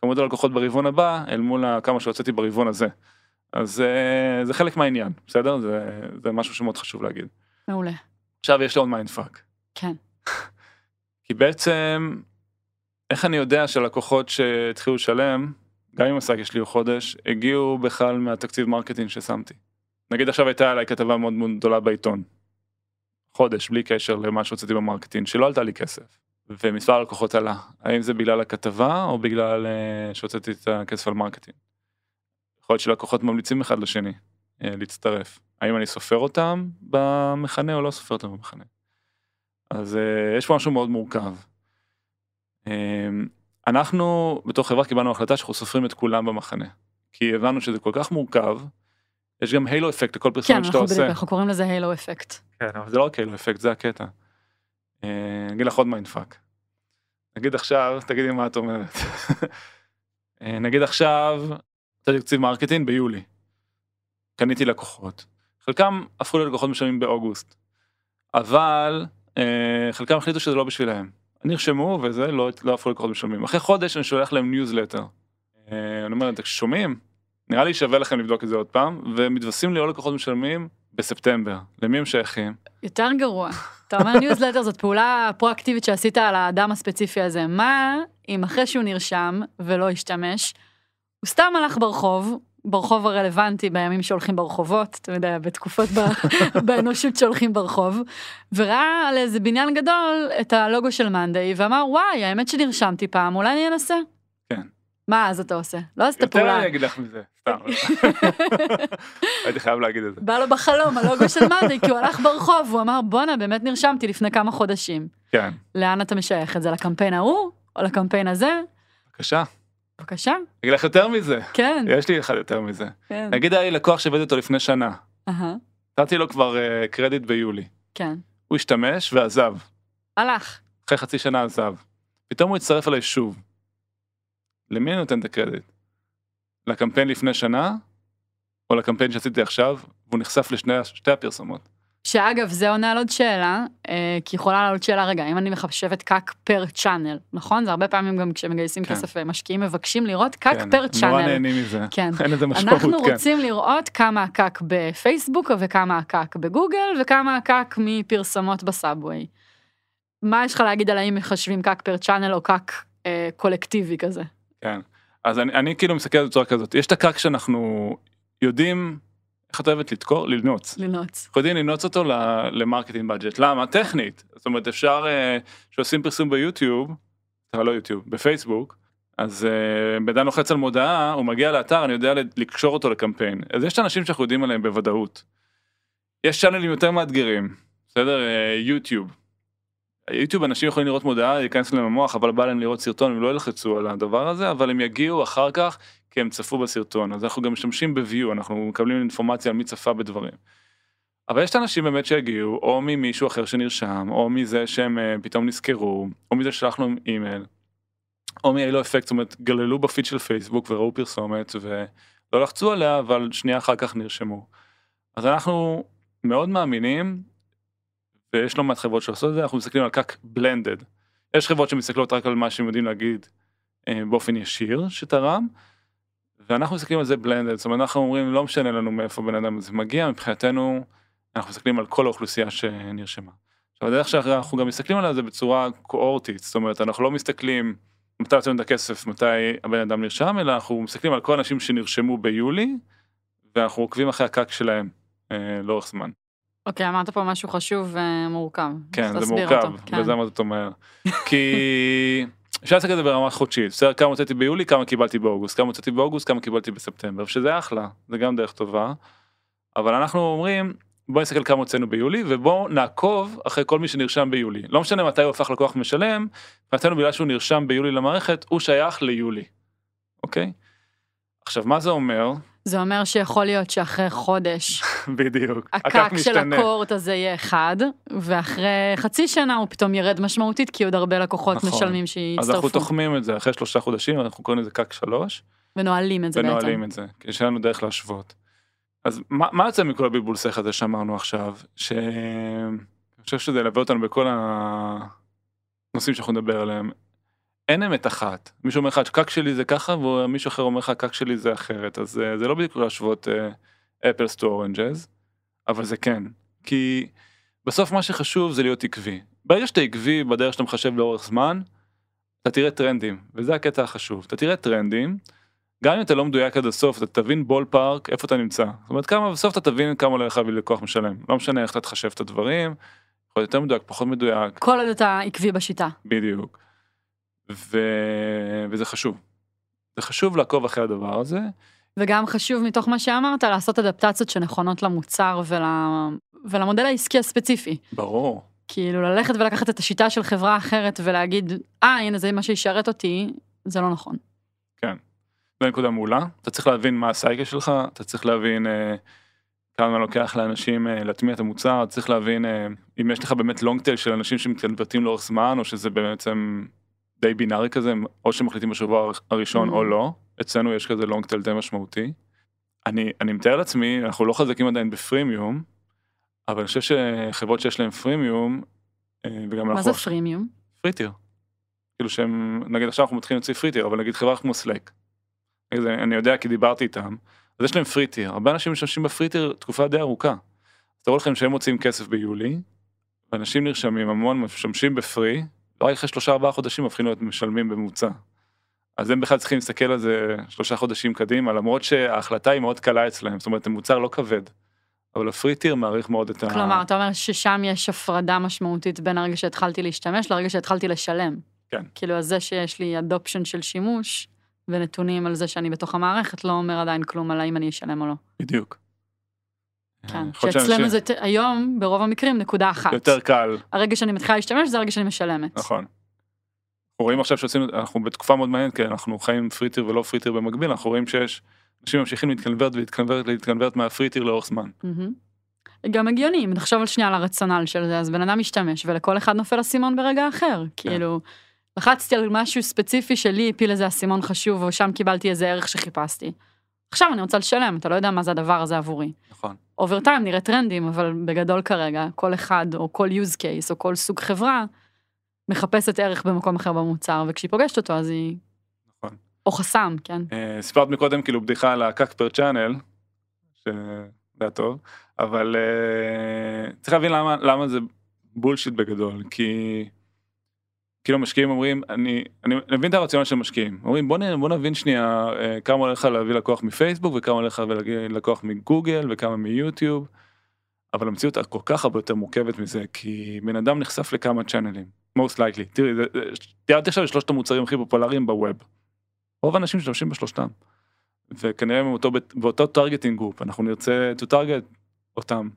כמות הלקוחות ברבעון הבא אל מול כמה שהוצאתי ברבעון הזה. אז אה, זה חלק מהעניין, בסדר? זה, זה משהו שמאוד חשוב להגיד. מעולה. עכשיו יש לי עוד mindfuck. כן. כי בעצם, איך אני יודע שהלקוחות שהתחילו לשלם, גם אם ה cycle שלי חודש, הגיעו בכלל מהתקציב marketing ששמתי. נגיד עכשיו הייתה עליי כתבה מאוד מאוד גדולה בעיתון. חודש, בלי קשר למה שהוצאתי ב marketing, שלא עלתה לי כסף. ומספר הלקוחות עלה. האם זה בגלל הכתבה או בגלל אה, שהוצאתי את הכסף על marketing? יכול להיות שלקוחות ממליצים אחד לשני אה, להצטרף. האם אני סופר אותם במכנה או לא סופר אותם במכנה? אז אה, יש פה משהו מאוד מורכב. אנחנו בתור חברה קיבלנו החלטה שאנחנו סופרים את כולם במכנה. כי הבנו שזה כל כך מורכב, יש גם halo effect לכל כן, פרסומת שאתה אנחנו עושה. בדיוק, אנחנו קוראים לזה halo effect. כן, אבל זה לא רק halo effect, זה הקטע. אה, אני אגיד לך עוד mindfuck. נגיד עכשיו, תגידי מה את אומרת. אה, נגיד עכשיו, היה תקציב marketing ביולי. קניתי לקוחות. חלקם הפכו ללקוחות משלמים באוגוסט. אבל אה, חלקם החליטו שזה לא בשבילם. נרשמו וזה לא, לא הפכו ללקוחות משלמים. אחרי חודש אני שולח להם ניוזלטר. אה, אני אומר, אתם שומעים? נראה לי שווה לכם לבדוק את זה עוד פעם, ומתווספים לי עוד לקוחות משלמים בספטמבר. למי הם שייכים? יותר גרוע. אתה אומר ניוזלטר זאת פעולה פרואקטיבית שעשית על האדם הספציפי הזה. מה אם אחרי שהוא נרשם ולא השתמש, הוא סתם הלך ברחוב, ברחוב הרלוונטי בימים שהולכים ברחובות, אתה יודע, בתקופות באנושות שהולכים ברחוב, וראה על איזה בניין גדול את הלוגו של מאנדיי, ואמר, וואי, האמת שנרשמתי פעם, אולי אני אנסה. כן. מה אז אתה עושה? לא עשית יותר פעולה. אני אגיד לך מזה, סתם. הייתי חייב להגיד את זה. בא לו בחלום הלוגו של מאנדיי, כי הוא הלך ברחוב, הוא אמר, בואנה, באמת נרשמתי לפני כמה חודשים. כן, לאן אתה משייך את זה? לקמפיין ההוא? או לקמפיין הזה? בבקשה. בבקשה. אגיד לך יותר מזה. כן, יש לי אחד יותר מזה. כן. נגיד היה לי לקוח שעבד איתו לפני שנה. אהה, נתתי לו כבר אה, קרדיט ביולי. כן. הוא השתמש ועזב. הלך. אחרי חצי שנה עזב. פתאום הוא הצטרף אליי שוב. למי אני נותן את הקרדיט? לקמפיין לפני שנה? או לקמפיין שעשיתי עכשיו? והוא נחשף לשתי הפרסומות. שאגב, זה עונה על עוד שאלה, אה, כי יכולה לעלות שאלה, רגע, אם אני מחשבת CAC per channel, נכון? זה הרבה פעמים גם כשמגייסים כן. כסף אה, משקיעים מבקשים לראות CAC כן, per הם נורא channel. נהנים מזה. כן. אין לזה משמעות, אנחנו כן. רוצים לראות כמה ה CAC בפייסבוק וכמה ה CAC בגוגל וכמה ה CAC מפרסומות ב Subway. מה יש לך להגיד על האם מחשבים CAC per channel או CAC אה, קולקטיבי כזה? כן. אז אני, אני כאילו מסתכל על זה בצורה כזאת. יש את ה CAC שאנחנו יודעים, איך את אוהבת לתקור? לנעוץ. לנעוץ. אנחנו יודעים לנעוץ אותו ל marketing budget. למה? טכנית. זאת אומרת אפשר, אה, שעושים פרסום ביוטיוב, לא יוטיוב, בפייסבוק, אז אה, בן אדם לוחץ על מודעה, הוא מגיע לאתר, אני יודע לקשור אותו לקמפיין. אז יש אנשים שאנחנו יודעים עליהם בוודאות. יש צ'אנלים יותר מאתגרים, בסדר? אה, יוטיוב. יוטיוב אנשים יכולים לראות מודעה, להיכנס להם למוח, אבל בא להם לראות סרטון, הם לא ילחצו על הדבר הזה, אבל הם יגיעו אחר כך כי הם צפו בסרטון. אז אנחנו גם משתמשים ב-view, אנחנו מקבלים אינפורמציה על מי צפה בדברים. אבל יש את האנשים באמת שהגיעו, או ממישהו אחר שנרשם, או מזה שהם אה, פתאום נזכרו, או מזה ששלחנו אימייל, או מאילו אפקט, זאת אומרת, גללו בפיד של פייסבוק וראו פרסומת, ולא לחצו עליה, אבל שנייה אחר כך נרשמו. אז אנחנו מאוד מאמינים, ויש לא מעט חברות שעושות את זה, אנחנו מסתכלים על קאק בלנדד. יש חברות שמסתכלות רק על מה שהם יודעים להגיד אה, באופן ישיר שתרם, ואנחנו מסתכלים על זה בלנדד, זאת אומרת אנחנו אומרים לא משנה לנו מאיפה בן אדם הזה מגיע, מבחינתנו אנחנו מסתכלים על כל האוכלוסייה שנרשמה. עכשיו הדרך שאנחנו גם מסתכלים עליה זה בצורה קואורטית, זאת אומרת אנחנו לא מסתכלים מתי יוצאים את הכסף, מתי הבן אדם נרשם, אלא אנחנו מסתכלים על כל האנשים שנרשמו ביולי, ואנחנו עוקבים אחרי הקאק שלהם אה, לאורך זמן. אוקיי, אמרת פה משהו חשוב ומורכב. כן, זה מורכב, אותו, כן. וזה מה זאת אומרת. כי אפשר לעשות את זה ברמה חודשית, בסדר, כמה הוצאתי ביולי, כמה קיבלתי באוגוסט, כמה הוצאתי באוגוסט, כמה קיבלתי בספטמבר, שזה אחלה, זה גם דרך טובה. אבל אנחנו אומרים, בוא נסתכל כמה הוצאנו ביולי, ובוא נעקוב אחרי כל מי שנרשם ביולי. לא משנה מתי הוא הפך לקוח משלם, מבחינתנו בגלל שהוא נרשם ביולי למערכת, הוא שייך ליולי. אוקיי? עכשיו מה זה אומר? זה אומר שיכול להיות שאחרי חודש בדיוק. הקק של הקורט הזה יהיה אחד, ואחרי חצי שנה הוא פתאום ירד משמעותית, כי עוד הרבה לקוחות נכון. משלמים אז שיצטרפו. אנחנו תוחמים את זה אחרי שלושה חודשים, אנחנו קוראים לזה קק שלוש, ונועלים את זה ונועלים בעצם. את זה, כי יש לנו דרך להשוות. אז מה, מה יוצא מכל הבלבול שכל הזה שאמרנו עכשיו? שאני חושב שזה ילווה אותנו בכל הנושאים שאנחנו נדבר עליהם. אין אמת אחת. מישהו אומר לך, הקק שלי זה ככה, ומישהו אחר אומר לך, הקק שלי זה אחרת. אז אה, זה לא בדיוק להשוות אפלס טו אורנג'ז, אבל זה כן. כי בסוף מה שחשוב זה להיות עקבי. ברגע שאתה עקבי בדרך שאתה מחשב לאורך זמן, אתה תראה טרנדים, וזה הקטע החשוב. אתה תראה טרנדים, גם אם אתה לא מדויק עד הסוף, אתה תבין בול פארק, איפה אתה נמצא. זאת אומרת, כמה, בסוף אתה תבין כמה עולה לך בשביל לקוח משלם. לא משנה איך אתה תחשב את הדברים, יכול להיות יותר מדויק, פחות מדויק, כל עוד אתה עקבי בשיטה. בדיוק. ו... וזה חשוב. זה חשוב לעקוב אחרי הדבר הזה. וגם חשוב מתוך מה שאמרת, לעשות אדפטציות שנכונות למוצר ול... ולמודל העסקי הספציפי. ברור. כאילו ללכת ולקחת את השיטה של חברה אחרת ולהגיד, אה, הנה זה מה שישרת אותי, זה לא נכון. זו נקודה מעולה. אתה צריך להבין מה ה cycle שלך, אתה צריך להבין אה, כמה לוקח לאנשים אה, להטמיע את המוצר, אתה צריך להבין אה, אם יש לך באמת long tail של אנשים שמתקנברטים לאורך זמן, או שזה בעצם די בינארי כזה, או שמחליטים בשבוע הראשון Mm. או לא. אצלנו יש כזה long tail די משמעותי. אני, אני מתאר לעצמי, אנחנו לא חזקים עדיין ב freemium, אבל אני חושב שחברות שיש להן freemium, אה, וגם מה אנחנו... זה freemium? Free tier. כאילו שהם, נגיד עכשיו אנחנו מתחילים להוציא free tier, אבל נגיד חברה כמו Slack. נגיד, אני יודע כי דיברתי איתם, אז יש להם free tier, הרבה אנשים משתמשים ב free tier תקופה די ארוכה. אז תראו לכם שהם מוציאים כסף ביולי, ואנשים נרשמים המון משתמשים ב free, ורק אחרי שלושה ארבעה חודשים הופכים להיות משלמים בממוצע. אז הם בכלל צריכים להסתכל על זה שלושה חודשים קדימה, למרות שההחלטה היא מאוד קלה אצלהם, זאת אומרת, המוצר לא כבד. אבל ה free tier מאריך מאוד את ה... כלומר, אתה אומר ששם יש הפרדה משמעותית בין הרגע שהתחלתי להשתמש לרגע שהתחלתי לשלם. כן. כאילו, אז זה שיש לי adoption של שימוש ונתונים על זה שאני בתוך המערכת, לא אומר עדיין כלום על האם אני אשלם או לא. בדיוק. כן. שאצלנו זה היום, ברוב המקרים, נקודה אחת. יותר קל הרגע שאני מתחילה להשתמש זה הרגע שאני משלמת. נכון. אנחנו רואים עכשיו שעשינו, אנחנו בתקופה מאוד מעניינת, כי אנחנו חיים free tier ולא free tier במקביל, אנחנו רואים שיש אנשים ממשיכים להתקנברט ולהתקנברט ולהתקנברט מה free tier לאורך זמן. גם הגיוני, אם נחשוב על שנייה על הרציונל של זה, אז בן אדם משתמש, ולכל אחד נופל אסימון ברגע אחר. כן. כאילו, לחצתי על משהו ספציפי שלי הפיל איזה אסימון חשוב, או שם קיבלתי איזה ערך שחיפשתי. עכשיו אני רוצה לשלם, אתה לא יודע מה זה הדבר הזה עבורי. נכון. Over time נראה טרנדים, אבל בגדול כרגע, כל אחד, או כל use case, או כל סוג חברה, מחפשת ערך במקום אחר במוצר, וכשהיא פוגשת אותו, אז היא... נכון. או חסם, כן? אה, סיפרת מקודם כאילו בדיחה על הקאק פר צ'אנל, שזה היה טוב, אבל אה, צריך להבין למה, למה זה בולשיט בגדול, כי כאילו משקיעים אומרים, אני, אני מבין את הרציונל של משקיעים, אומרים בוא, בוא נבין שנייה אה, כמה הולך לך להביא לקוח מפייסבוק וכמה הולך לך להביא לקוח מגוגל וכמה מיוטיוב, אבל המציאות כל כך הרבה יותר מורכבת מזה, כי בן אדם נחשף לכמה צ'אנלים, most likely, תראי, תיארתי עכשיו שלושת המוצרים הכי פופולריים ב web. רוב האנשים משתמשים בשלושתם. וכנראה הם באותו, באותו targeting group, אנחנו נרצה לטרגט אותם.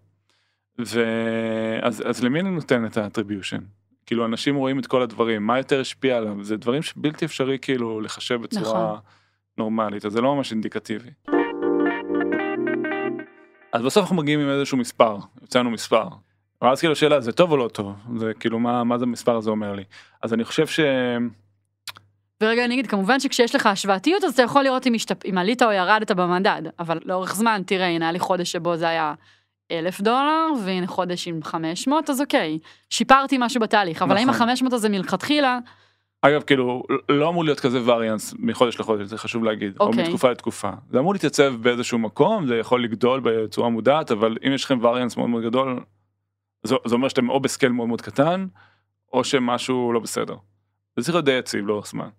ואז אז למי אני נותן את ה attribution? כאילו אנשים רואים את כל הדברים, מה יותר השפיע עליו? זה דברים שבלתי אפשרי כאילו לחשב בצורה נכון. נורמלית, אז זה לא ממש אינדיקטיבי. אז בסוף אנחנו מגיעים עם איזשהו מספר, יוצא לנו מספר. ואז כאילו השאלה זה טוב או לא טוב, זה כאילו מה, מה זה המספר הזה אומר לי. אז אני חושב ש... ורגע אני אגיד, כמובן שכשיש לך השוואתיות, אז אתה יכול לראות אם, השתפ... אם עלית או ירדת במדד, אבל לאורך זמן, תראה, הנה, היה לי חודש שבו זה היה אלף דולר, והנה חודש עם 500, אז אוקיי, שיפרתי משהו בתהליך, אבל האם נכון. ה-500 הזה מלכתחילה, אגב כאילו לא אמור להיות כזה וריאנס מחודש לחודש זה חשוב להגיד או אוקיי. מתקופה לתקופה זה אמור להתייצב באיזשהו מקום זה יכול לגדול בצורה מודעת אבל אם יש לכם וריאנס מאוד מאוד גדול זה, זה אומר שאתם או ב scale מאוד מאוד קטן או שמשהו לא בסדר. זה צריך להיות די יציב לאורך זמן.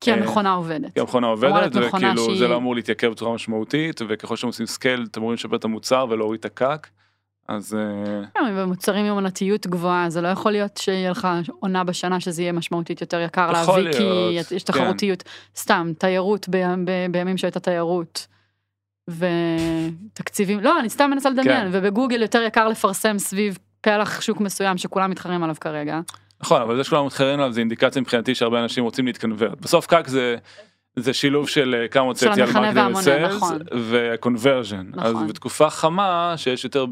כי אה, המכונה עובדת. כי המכונה עובדת וכאילו שהיא- זה לא אמור להתייקר בצורה משמעותית וככל שאתם עושים scale אתם אמורים לשפר את המוצר ולהוריד את ה CAC. אז אה, כן, במוצרים עם עונתיות גבוהה, זה לא יכול להיות שיהיה לך עונה בשנה שזה יהיה משמעותית יותר יקר להביא, כי להיות, יש כן. תחרותיות. סתם, תיירות ב- ב- בימים שהייתה תיירות. ותקציבים, לא, אני סתם מנסה לדמיין, כן. ובגוגל יותר יקר לפרסם סביב פלח שוק מסוים שכולם מתחרים עליו כרגע. נכון אבל זה שכולם מתחרים עליו זה אינדיקציה מבחינתי שהרבה אנשים רוצים להתקנברט בסוף קאק זה זה שילוב של אה, כמה הוצאתי על וסיילס נכון. וקונברז'ן. אז נכון. בתקופה חמה שיש יותר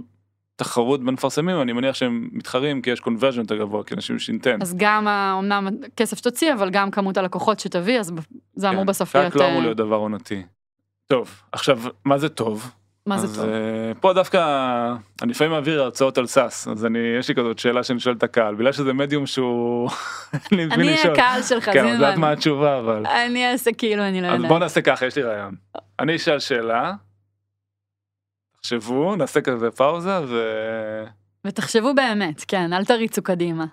תחרות בין מפרסמים אני מניח שהם מתחרים כי יש קונברז'ן יותר גבוה כי אנשים אינטנט. אז גם אמנם כסף שתוציא, אבל גם כמות הלקוחות שתביא, אז זה אמור כן, בסוף להיות... לא אמור אה, להיות דבר עונתי. טוב עכשיו מה זה טוב? מה אז, זה טוב? אה, פה דווקא אני לפעמים מעביר הרצאות על סאס אז אני יש לי כזאת שאלה שאני שואל את הקהל בגלל שזה מדיום שהוא. אני. הקהל שלך, כן, את יודעת מה. התשובה אבל. אני אעשה כאילו אני לא אז יודעת. בוא נעשה ככה יש לי רעיון. אני אשאל שאלה. תחשבו נעשה כזה פאוזה ו... ותחשבו באמת, כן, אל תריצו קדימה.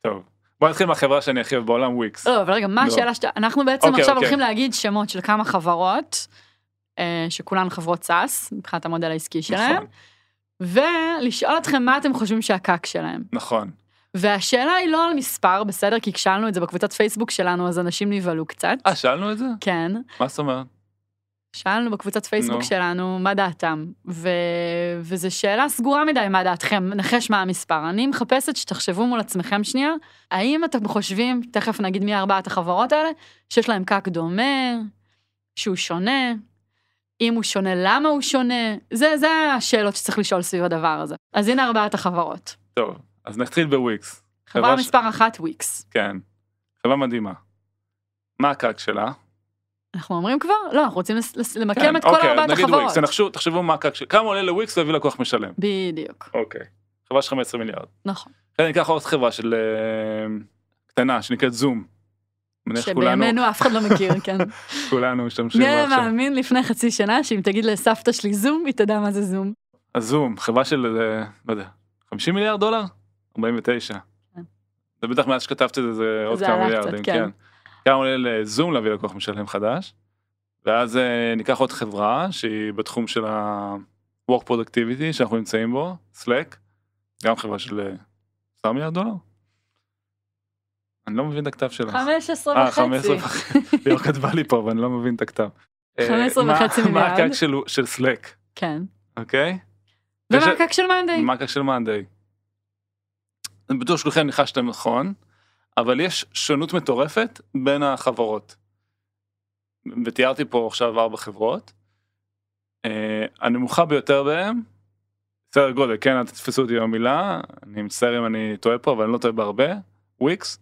טוב. בוא נתחיל מהחברה שאני הכי אוהב בעולם וויקס. לא, אבל רגע, מה לא. השאלה שאתה... אנחנו בעצם אוקיי, עכשיו אוקיי. הולכים להגיד שמות של כמה חברות, שכולן חברות SaaS, מבחינת המודל העסקי שלהם, נכון, ולשאול אתכם מה אתם חושבים שה CAC שלהם. נכון. והשאלה היא לא על מספר, בסדר? כי כשאלנו את זה בקבוצת פייסבוק שלנו, אז אנשים נבהלו קצת. אה שאלנו את זה? כן. מה זאת אומרת? שאלנו בקבוצת פייסבוק נו. שלנו מה דעתם, ו... וזו שאלה סגורה מדי מה דעתכם, נחש מה המספר. אני מחפשת שתחשבו מול עצמכם שנייה, האם אתם חושבים, תכף נגיד מי ארבעת החברות האלה, שיש להם CAC דומה, שהוא שונה, אם הוא שונה, למה הוא שונה, זה, זה השאלות שצריך לשאול סביב הדבר הזה. אז הנה ארבעת החברות. טוב אז נתחיל בוויקס. חברה ש- מספר אחת, וויקס. כן. חברה מדהימה. מה ה CAC שלה? אנחנו אומרים כבר? לא, אנחנו רוצים למקם כן, את כל אוקיי, ארבעת נגיד החברות. וויקס, תנחשו- תחשבו מה ה CAC שלה. כמה עולה לוויקס להביא לקוח משלם? בדיוק, אוקיי. חברה של 15 מיליארד. נכון. אני אקח עוד חברה של אה, קטנה שנקראת זום. שבימינו אף אחד לא מכיר, כן. כולנו משתמשים מי בה היה עכשיו. מאמין לפני חצי שנה שאם תגיד לסבתא שלי זום, היא תדע מה זה זום. אז זום חברה של אה, לא יודע 50 מיליארד דולר 49. כן. זה בטח מאז שכתבת את זה זה עוד כמה מיליארדים כן. כן. כמה עולה לזום להביא לקוח משלם חדש. ואז אה, ניקח עוד חברה שהיא בתחום של ה-work productivity שאנחנו נמצאים בו Slack גם חברה של אה, 10 מיליארד דולר. אני לא מבין את הכתב שלה. 15 אה, וחצי. 15 וחצי. ליאור כתבה לי פה אבל אני לא מבין את הכתב. אה, 15 מה- וחצי מה מיליארד. ה CAC של- של Slack, כן. אוקיי? ומה ה CAC של monday? מה ה CAC של monday? אני בטוח שכולכם ניחשתם נכון, אבל יש שונות מטורפת בין החברות. ותיארתי פה עכשיו ארבע חברות. אה, הנמוכה ביותר בהם, סדר גודל, כן, אל תתפסו אותי במילה, אני מצטער אם אני טועה פה, אבל אני לא טועה בהרבה, וויקס,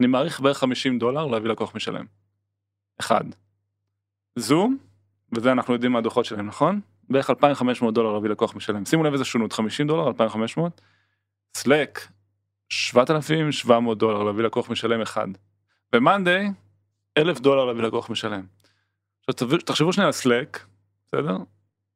אני מעריך בערך 50 דולר להביא לקוח משלם. אחד. זום, וזה אנחנו יודעים מהדוחות שלהם, נכון? בערך 2,500 דולר להביא לקוח משלם. שימו לב איזה שונות, 50 דולר, 2,500. Slack, 7,700 דולר להביא לקוח משלם אחד. ב monday, 1,000 דולר להביא לקוח משלם. עכשיו תחשבו- שנייה על Slack, בסדר?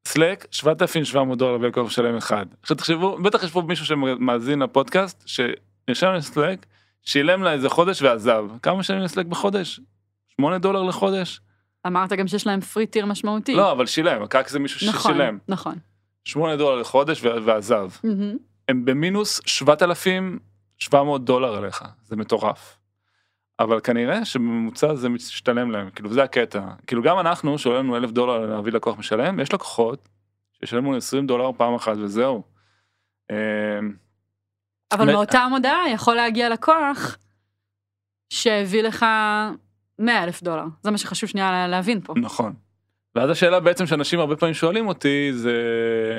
Slack, 7,700 דולר להביא לקוח משלם אחד. עכשיו תחשבו, בטח יש פה מישהו שמאזין לפודקאסט, שנרשם ל Slack, שילם לה איזה חודש ועזב. כמה משלמים ל Slack בחודש? 8 דולר לחודש? אמרת גם שיש להם free tier משמעותי. לא, אבל שילם, ה CAC זה מישהו נכון, ששילם. נכון. 8 דולר לחודש ועזב. מהמם. הם במינוס 7,700 דולר עליך, זה מטורף. אבל כנראה שבממוצע זה משתלם להם, כאילו זה הקטע. כאילו גם אנחנו, שעולה לנו 1,000 דולר להביא לקוח משלם, יש לקוחות שישלמו לנו 20 דולר פעם אחת וזהו. אבל מאותה מודעה יכול להגיע לקוח שהביא לך 100 אלף דולר. זה מה שחשוב שנייה לה- להבין פה. נכון. ואז השאלה בעצם שאנשים הרבה פעמים שואלים אותי זה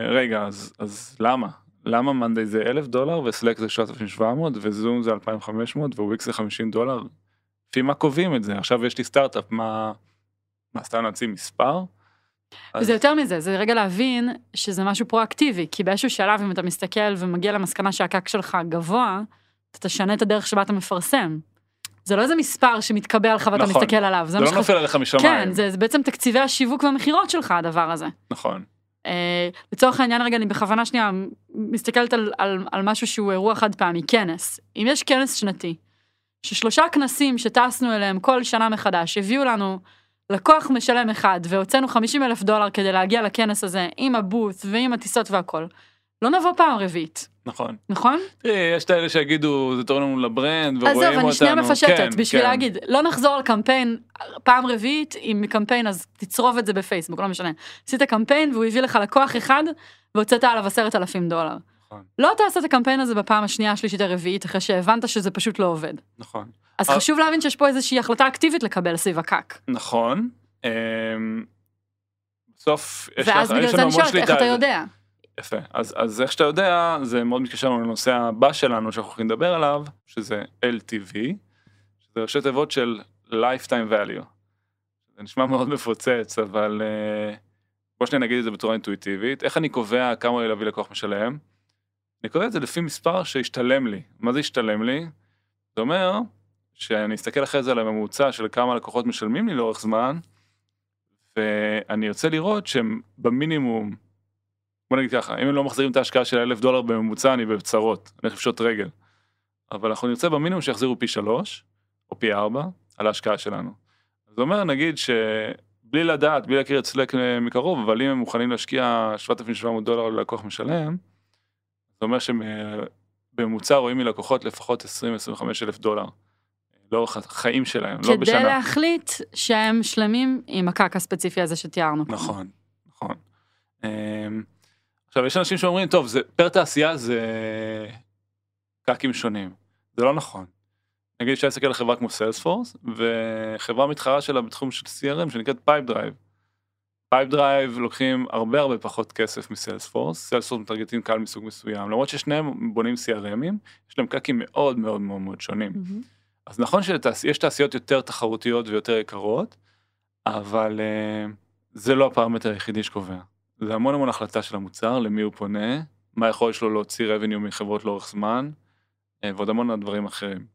רגע אז אז למה למה מאנדיי זה 1,000 דולר וסלק זה 3,700 וזום זה 2,500 וויקס זה 50 דולר. לפי מה קובעים את זה עכשיו יש לי סטארט-אפ מה מה סתם להציג מספר. אז- וזה יותר מזה, זה רגע להבין שזה משהו פרואקטיבי, כי באיזשהו שלב אם אתה מסתכל ומגיע למסקנה שהקק שלך גבוה, אתה תשנה את הדרך שבה אתה מפרסם. זה לא איזה מספר שמתקבע לך ואתה נכון. מסתכל עליו, זה זה לא שחשוב. נופל עליך משמיים. כן, זה, זה בעצם תקציבי השיווק והמכירות שלך הדבר הזה. נכון. אה, לצורך העניין רגע אני בכוונה שנייה מסתכלת על, על, על משהו שהוא אירוע חד פעמי, כנס. אם יש כנס שנתי, ששלושה כנסים שטסנו אליהם כל שנה מחדש הביאו לנו לקוח משלם אחד והוצאנו 50 אלף דולר כדי להגיע לכנס הזה עם הבוט ועם הטיסות והכל, לא נבוא פעם רביעית, נכון. נכון? תראי, יש את האלה שיגידו זה תורם לנו לברנד ורואים עזוב, אותנו. אני שנייה מפשטת כן, בשביל כן. להגיד, לא נחזור על קמפיין פעם רביעית, אם קמפיין אז תצרוב את זה בפייסבוק, לא משנה. עשית קמפיין והוא הביא לך לקוח אחד והוצאת עליו עשרת אלפים דולר. נכון, לא תעשה את הקמפיין הזה בפעם השנייה, השלישית, הרביעית, אחרי שהבנת שזה פשוט לא עובד. נכון. אז אה. חשוב להבין שיש פה איזושהי החלטה אקטיבית לקבל סביב הקאק. נכון. אמ, בסוף יש ואז בגלל זה אני שואלת, איך אתה. יודע? יפה. אז, אז איך שאתה יודע, זה מאוד מתקשר לנו לנושא הבא שלנו שאנחנו הולכים לדבר עליו, שזה LTV, שזה ראשי תיבות של Lifetime Value. זה נשמע מאוד מפוצץ, אבל uh, בוא שניה נגיד את זה בצורה אינטואיטיבית. איך אני קובע כמה להביא לקוח משלם? אני קובע את זה לפי מספר שהשתלם לי. מה זה השתלם לי? זה אומר שאני אסתכל אחרי זה על הממוצע של כמה לקוחות משלמים לי לאורך זמן, ואני ארצה לראות שהם במינימום בוא נגיד ככה, אם הם לא מחזירים את ההשקעה של אלף דולר בממוצע, אני בצרות, אני לפשוט רגל. אבל אנחנו נרצה במינימום שיחזירו פי שלוש, או פי ארבע, על ההשקעה שלנו. זה אומר, נגיד שבלי לדעת, בלי להכיר את סלק מקרוב, אבל אם הם מוכנים להשקיע 7,700 דולר ללקוח משלם, זה אומר שבממוצע רואים מלקוחות לפחות 20-25 אלף דולר. לאורך החיים שלהם, לא כדי בשנה. להחליט שהם שלמים עם ה CAC הספציפי הזה שתיארנו. נכון, נכון. אמ, עכשיו יש אנשים שאומרים טוב זה per תעשייה זה CAC ים שונים זה לא נכון. נגיד אפשר להסתכל על חברה כמו Salesforce וחברה מתחרה שלה בתחום של CRM שנקראת Pipedrive. Pipedrive לוקחים הרבה הרבה פחות כסף מ Salesforce, Salesforce מטרגטים קהל מסוג מסוים למרות ששניהם בונים CRM ים יש להם קאקים מאוד מאוד מאוד מאוד שונים. מהמם. אז נכון שיש תעשיות יותר תחרותיות ויותר יקרות, אבל uh, זה לא הפרמטר היחידי שקובע. זה המון המון החלטה של המוצר, למי הוא פונה, מה יכול שלו להוציא revenue מחברות לאורך זמן, uh, ועוד המון דברים אחרים.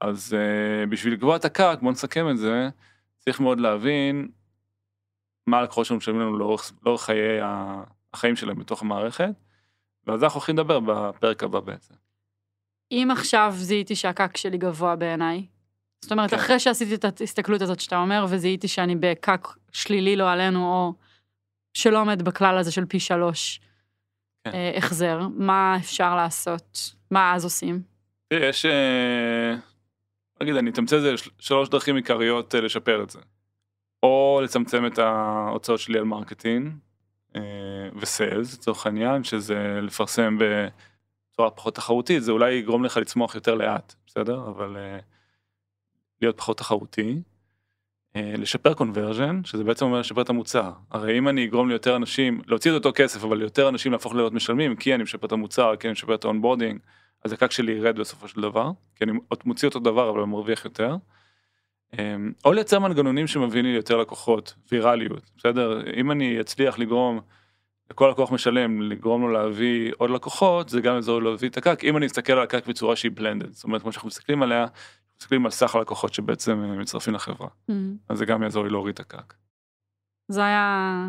אז uh, בשביל לקבוע את הקאק, בוא נסכם את זה, צריך מאוד להבין מה הלקוחות שלנו משלמים לנו לאורך, לאורך חיי החיים שלהם בתוך המערכת, ועל זה אנחנו הולכים לדבר בפרק הבא בעצם. אם עכשיו זיהיתי שהקאק שלי גבוה בעיניי, זאת אומרת, כן. אחרי שעשיתי את ההסתכלות הזאת שאתה אומר, וזיהיתי שאני בקאק שלילי לא עלינו, או שלא עומד בכלל הזה של פי שלוש כן. אה, החזר, מה אפשר לעשות? מה אז עושים? תראי, יש... אה, נגיד, אני אתמצת את זה שלוש דרכים עיקריות אה, לשפר את זה. או לצמצם את ההוצאות שלי על marketing אה, ו sales, לצורך העניין, שזה לפרסם בצורה פחות תחרותית, זה אולי יגרום לך לצמוח יותר לאט, בסדר? אבל אה, להיות פחות תחרותי. אה, לשפר conversion, שזה בעצם אומר לשפר את המוצר. הרי אם אני אגרום ליותר אנשים, להוציא את אותו כסף, אבל ליותר אנשים להפוך להיות משלמים, כי אני משפר את המוצר, כי אני משפר את ה onboarding, אז ה CAC שלי ירד בסופו של דבר, כי אני מוציא אותו דבר אבל מרוויח יותר. אמ, או לייצר מנגנונים שמביאים לי יותר לקוחות, ויראליות, בסדר? אם אני אצליח לגרום לכל לקוח משלם, לגרום לו להביא עוד לקוחות, זה גם יעזור להביא את ה CAC, אם אני אסתכל על ה CAC בצורה שהיא blended, זאת אומרת, כמו שאנחנו מסתכלים עליה, מסתכלים על סך הלקוחות שבעצם אה, מצטרפים לחברה, אז זה גם יעזור לי להוריד את ה CAC. זה היה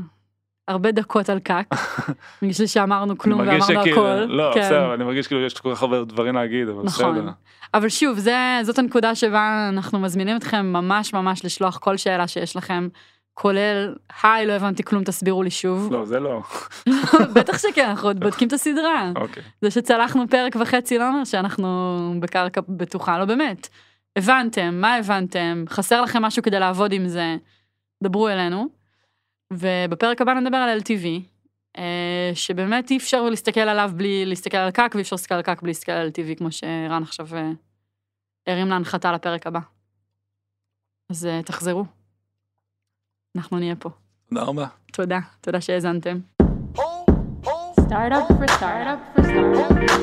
הרבה דקות על CAC, בגלל שאמרנו כלום אני ואמרנו שכאילו- הכל. לא, כן. בסדר, אני מרגיש כאילו יש כל כך הרבה דברים להגיד, אבל נכון. בסדר. אבל שוב, זה, זאת הנקודה שבה אנחנו מזמינים אתכם ממש ממש לשלוח כל שאלה שיש לכם, כולל, היי, לא הבנתי כלום, תסבירו לי שוב. לא, זה לא. בטח שכן, אנחנו עוד בודקים את הסדרה. אוקיי. זה שצלחנו פרק וחצי לא אומר שאנחנו בקרקע בטוחה, לא באמת. הבנתם, מה הבנתם, חסר לכם משהו כדי לעבוד עם זה, דברו אלינו. ובפרק הבא נדבר על LTV, אה, שבאמת אי אפשר להסתכל עליו בלי להסתכל על קאק, ואי אפשר להסתכל על קאק בלי להסתכל על LTV, כמו שרן עכשיו אה, הרים להנחתה לפרק הבא. אז אה, תחזרו. אנחנו נהיה פה. תודה רבה. תודה, תודה שהאזנתם. Startup for startup for startup.